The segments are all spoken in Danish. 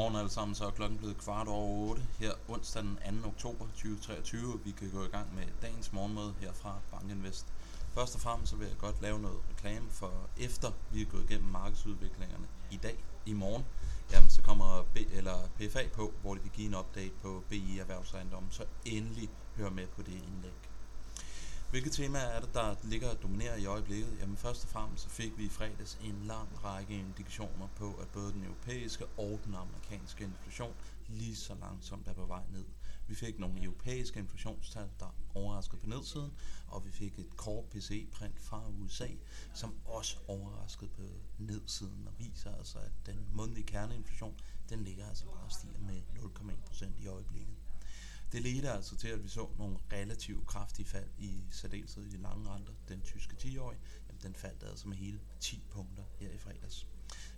Godmorgen alle sammen, så er klokken blevet kvart over 8 her onsdag den 2. oktober 2023. Vi kan gå i gang med dagens morgenmøde her fra Bankinvest. Først og fremmest så vil jeg godt lave noget reklame for efter vi er gået igennem markedsudviklingerne i dag, i morgen, jamen så kommer B, eller PFA på, hvor de vil give en update på BI erhvervsejendom, så endelig hør med på det indlæg. Hvilke temaer er det, der ligger og dominerer i øjeblikket? Jamen først og fremmest så fik vi i fredags en lang række indikationer på, at både den europæiske og den amerikanske inflation lige så langsomt er på vej ned. Vi fik nogle europæiske inflationstal, der overraskede på nedsiden, og vi fik et kort PCE-print fra USA, som også overraskede på nedsiden og viser altså, at den månedlige kerneinflation, den ligger altså bare og stiger med 0,1% i øjeblikket. Det ledte altså til, at vi så nogle relativt kraftige fald i særdeleshed i de lange renter. Den tyske 10-årige, jamen, den faldt altså med hele 10 punkter her i fredags.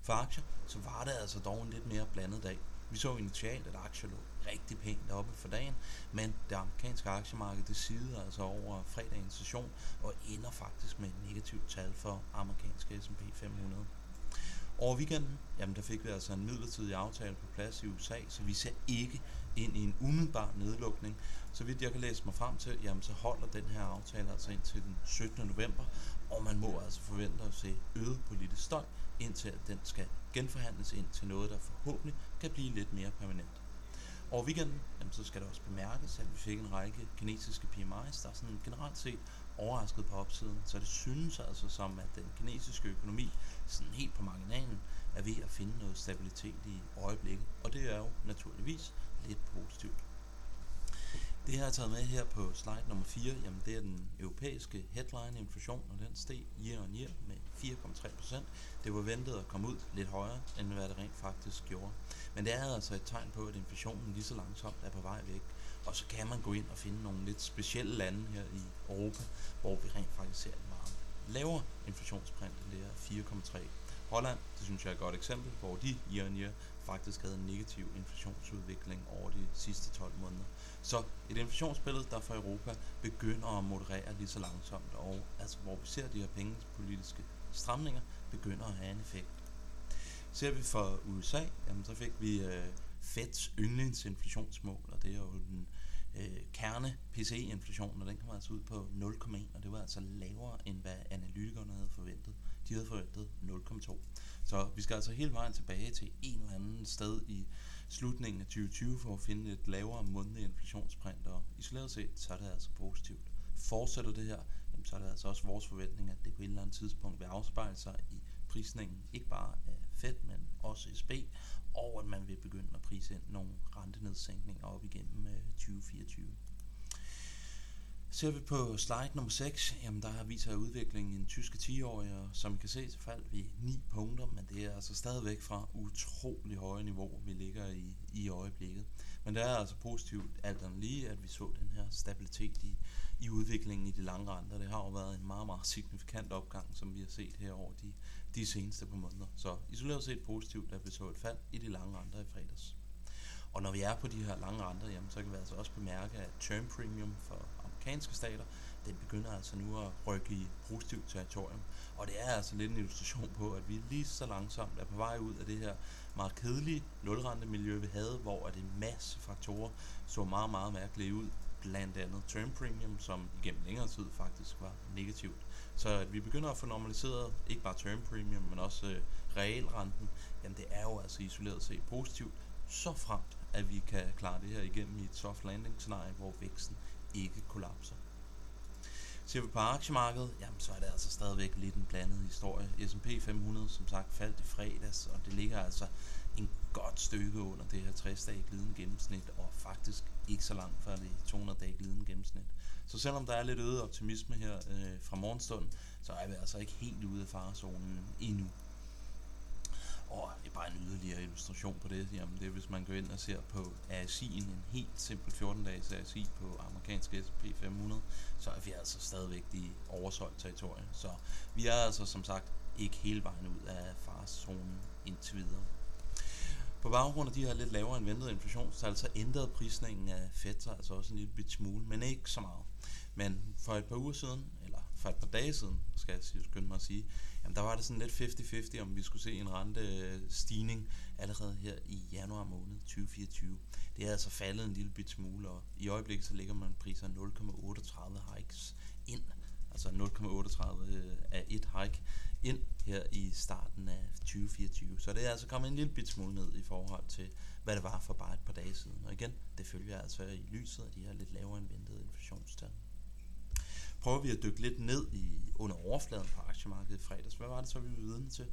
For aktier, så var det altså dog en lidt mere blandet dag. Vi så initialt, at aktier lå rigtig pænt oppe for dagen, men det amerikanske aktiemarked det sidder altså over fredagens session og ender faktisk med et negativt tal for amerikanske S&P 500. Over weekenden, jamen der fik vi altså en midlertidig aftale på plads i USA, så vi ser ikke ind i en umiddelbar nedlukning. Så vidt jeg kan læse mig frem til, jamen så holder den her aftale altså indtil den 17. november, og man må altså forvente at se øget politisk støj, indtil at den skal genforhandles ind til noget, der forhåbentlig kan blive lidt mere permanent. Over weekenden, jamen, så skal det også bemærkes, at vi fik en række kinesiske PMI's, der sådan generelt set overrasket på opsiden. Så det synes altså som, at den kinesiske økonomi sådan helt på marginalen er ved at finde noget stabilitet i øjeblikket. Og det er jo naturligvis lidt positivt. Det her har taget med her på slide nummer 4, jamen det er den europæiske headline inflation, og den steg year on year med 4,3% Det var ventet at komme ud lidt højere, end hvad det rent faktisk gjorde. Men det er altså et tegn på, at inflationen lige så langsomt er på vej væk. Og så kan man gå ind og finde nogle lidt specielle lande her i Europa, hvor vi rent faktisk ser en meget lavere inflationsprint, end det er 4,3. Holland, det synes jeg er et godt eksempel, hvor de year on year faktisk havde en negativ inflationsudvikling over de sidste 12 måneder. Så et inflationsbillede, der for Europa begynder at moderere lige så langsomt, og altså hvor vi ser de her pengepolitiske stramninger begynder at have en effekt. Ser vi for USA, jamen så fik vi øh, Feds yndlingsinflationsmål, og det er jo den øh, kerne PCE-inflation, og den kommer altså ud på 0,1, og det var altså lavere end hvad analytikerne havde forventet. De havde forventet 0,2. Så vi skal altså hele vejen tilbage til en eller anden sted i slutningen af 2020 for at finde et lavere månedlig inflationsprint, og isoleret set, så er det altså positivt. Fortsætter det her, jamen, så er det altså også vores forventning, at det på et eller andet tidspunkt vil afspejle sig i prisningen, ikke bare af Fed, men også SB, og at man vil begynde at prise ind nogle rentenedsænkninger op igennem øh, 2024. Ser vi på slide nummer 6, jamen der har viser udviklingen i den tyske 10-årige, og som I kan se, så faldt vi 9 punkter, men det er altså stadigvæk fra utrolig høje niveau, vi ligger i, i øjeblikket. Men det er altså positivt alt andet lige, at vi så den her stabilitet i, i udviklingen i de lange renter. Det har jo været en meget, meget signifikant opgang, som vi har set her over de, de seneste par måneder. Så isoleret set positivt, at vi så et fald i de lange renter i fredags. Og når vi er på de her lange renter, jamen, så kan vi altså også bemærke, at term premium for amerikanske stater, den begynder altså nu at rykke i positivt territorium. Og det er altså lidt en illustration på, at vi lige så langsomt er på vej ud af det her meget kedelige nulrentemiljø, vi havde, hvor at en masse faktorer så meget, meget mærkelige ud. Blandt andet term premium, som igennem længere tid faktisk var negativt. Så at vi begynder at få normaliseret ikke bare term premium, men også øh, realrenten, jamen det er jo altså isoleret set positivt, så fremt at vi kan klare det her igennem i et soft landing scenarie, hvor væksten ikke kollapser. Ser vi på aktiemarkedet, jamen så er det altså stadigvæk lidt en blandet historie. S&P 500 som sagt faldt i fredags, og det ligger altså godt stykke under det her 60-dage glidende gennemsnit, og faktisk ikke så langt fra det 200-dage glidende gennemsnit. Så selvom der er lidt øget optimisme her øh, fra morgenstunden, så er vi altså ikke helt ude af farezonen endnu. Og det er bare en yderligere illustration på det, jamen det er hvis man går ind og ser på ASI'en, en helt simpel 14-dages ASI på amerikansk S&P 500, så er vi altså stadigvæk i oversolgt territorie. Så vi er altså som sagt ikke hele vejen ud af farezonen indtil videre. På baggrund af de her lidt lavere end ventede inflationstal, så ændrede prisningen af Fed sig altså også en lille bit smule, men ikke så meget. Men for et par uger siden, eller for et par dage siden, skal jeg skynde mig at sige, jamen der var det sådan lidt 50-50, om vi skulle se en rentestigning allerede her i januar måned 2024. Det er altså faldet en lille bit smule, og i øjeblikket så ligger man priser 0,38 hikes ind, altså 0,38 af øh, et hike ind her i starten af 2024. Så det er altså kommet en lille bit smule ned i forhold til, hvad det var for bare et par dage siden. Og igen, det følger altså i lyset af de her lidt lavere end ventede inflationstal prøver vi at dykke lidt ned i under overfladen på aktiemarkedet i fredags. Hvad var det så, vi var vidne til?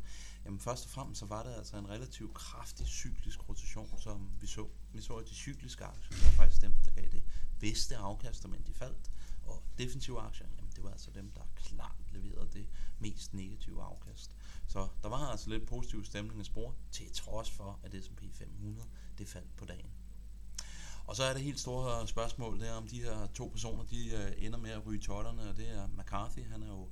Jamen først og fremmest så var det altså en relativt kraftig cyklisk rotation, som vi så. Vi så, at de cykliske aktier, det var faktisk dem, der gav det bedste afkast, men de faldt. Og defensive aktier, det var altså dem, der klart leverede det mest negative afkast. Så der var altså lidt positiv stemning i spor, til trods for, at S&P 500 det faldt på dagen. Og så er det helt store spørgsmål der, om de her to personer, de øh, ender med at ryge totterne, og det er McCarthy, han er jo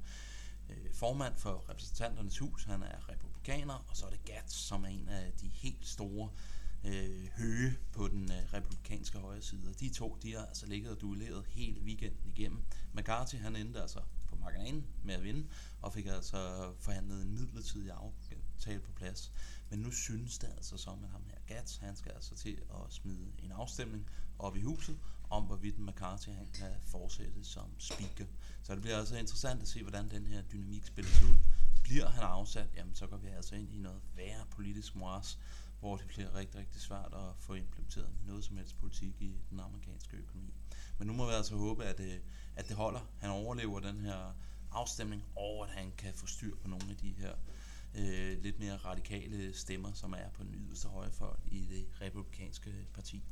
øh, formand for repræsentanternes hus, han er republikaner, og så er det Gats, som er en af de helt store øh, Øh, høge på den øh, republikanske højre side. Og de to, de har altså ligget og duelleret hele weekenden igennem. McCarthy, han endte altså på marginalen med at vinde, og fik altså forhandlet en midlertidig aftale på plads. Men nu synes det altså som, at ham her Gats, han skal altså til at smide en afstemning op i huset, om hvorvidt McCarthy han kan fortsætte som speaker. Så det bliver altså interessant at se, hvordan den her dynamik spiller sig ud. Bliver han afsat, jamen så går vi altså ind i noget værre politisk moras, hvor det bliver rigtig, rigtig svært at få implementeret noget som helst politik i den amerikanske økonomi. Men nu må vi altså håbe, at, øh, at det holder. Han overlever den her afstemning, og at han kan få styr på nogle af de her øh, lidt mere radikale stemmer, som er på den yderste højrefløj i det republikanske parti.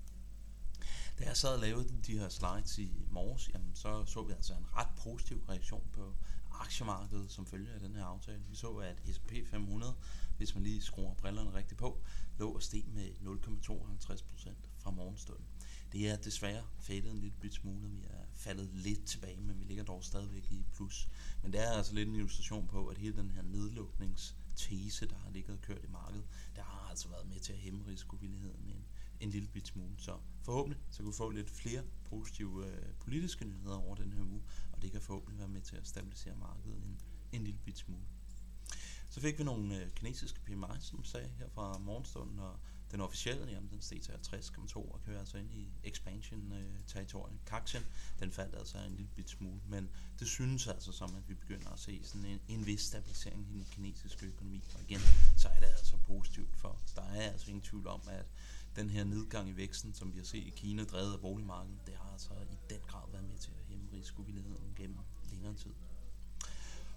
Da jeg sad og lavede de her slides i morges, jamen, så så vi altså en ret positiv reaktion på aktiemarkedet som følge af den her aftale. Vi så, at S&P 500, hvis man lige skruer brillerne rigtigt på, lå og steg med 0,52% fra morgenstunden. Det er desværre faldet en lille bit smule. Vi er faldet lidt tilbage, men vi ligger dog stadigvæk i plus. Men det er altså lidt en illustration på, at hele den her nedluknings tese, der har ligget og kørt i markedet, der har altså været med til at hæmme risikovilligheden en, en lille bit smule. Så forhåbentlig så kan vi få lidt flere positive øh, politiske nyheder over den her uge, og det kan forhåbentlig være med til at stabilisere markedet en, en lille bit smule. Så fik vi nogle øh, kinesiske PMI, som sagde her fra morgenstunden, og den officielle, jamen den steg til 50,2 og kører altså ind i expansion øh, territoriet. Den faldt altså en lille bit smule, men det synes altså som, at vi begynder at se sådan en, en vis stabilisering i den kinesiske økonomi. Og igen, så er det altså positivt for Der er altså ingen tvivl om, at den her nedgang i væksten, som vi har set i Kina, drevet af boligmarkedet, det har altså i den grad været med til at hæmme risikovilligheden gennem længere tid.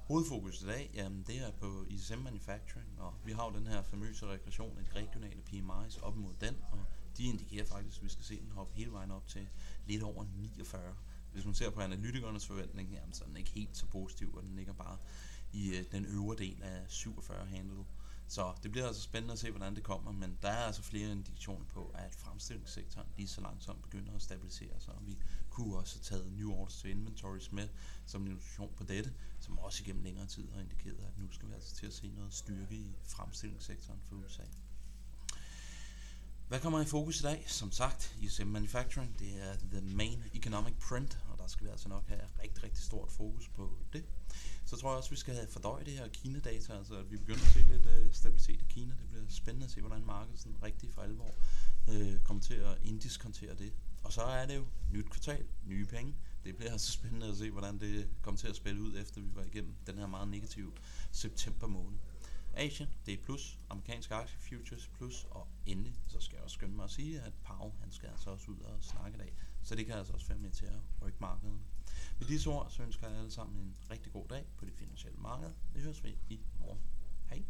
Hovedfokus i dag, jamen det er på ISM Manufacturing, og vi har jo den her famøse regression af de regionale PMI's op mod den, og de indikerer faktisk, at vi skal se den hoppe hele vejen op til lidt over 49. Hvis man ser på analytikernes forventning, jamen, så er den ikke helt så positiv, og den ligger bare i øh, den øvre del af 47 handle. Så det bliver altså spændende at se, hvordan det kommer, men der er altså flere indikationer på, at fremstillingssektoren lige så langsomt begynder at stabilisere sig, og vi kunne også have taget new orders to inventories med som en illustration på dette, som også igennem længere tid har indikeret, at nu skal vi altså til at se noget styrke i fremstillingssektoren for USA. Hvad kommer i fokus i dag? Som sagt, ISM Manufacturing, det er the main economic print, og der skal vi altså nok have rigtig, rigtig stort fokus på tror jeg også, at vi skal have fordøje det her Kina-data, altså at vi begynder at se lidt øh, stabilitet i Kina. Det bliver spændende at se, hvordan markedet sådan rigtig for alvor øh, kommer til at indiskontere det. Og så er det jo nyt kvartal, nye penge. Det bliver altså spændende at se, hvordan det kommer til at spille ud, efter vi var igennem den her meget negative september måned. Asien, det er plus, amerikanske aktie futures plus, og endelig, så skal jeg også skynde mig at sige, at Pau, han skal altså også ud og snakke i dag, så det kan altså også være med til at rykke markedet. Med disse ord, så ønsker jeg alle sammen en rigtig god dag på det finansielle marked. Vi høres ved i morgen. Hej.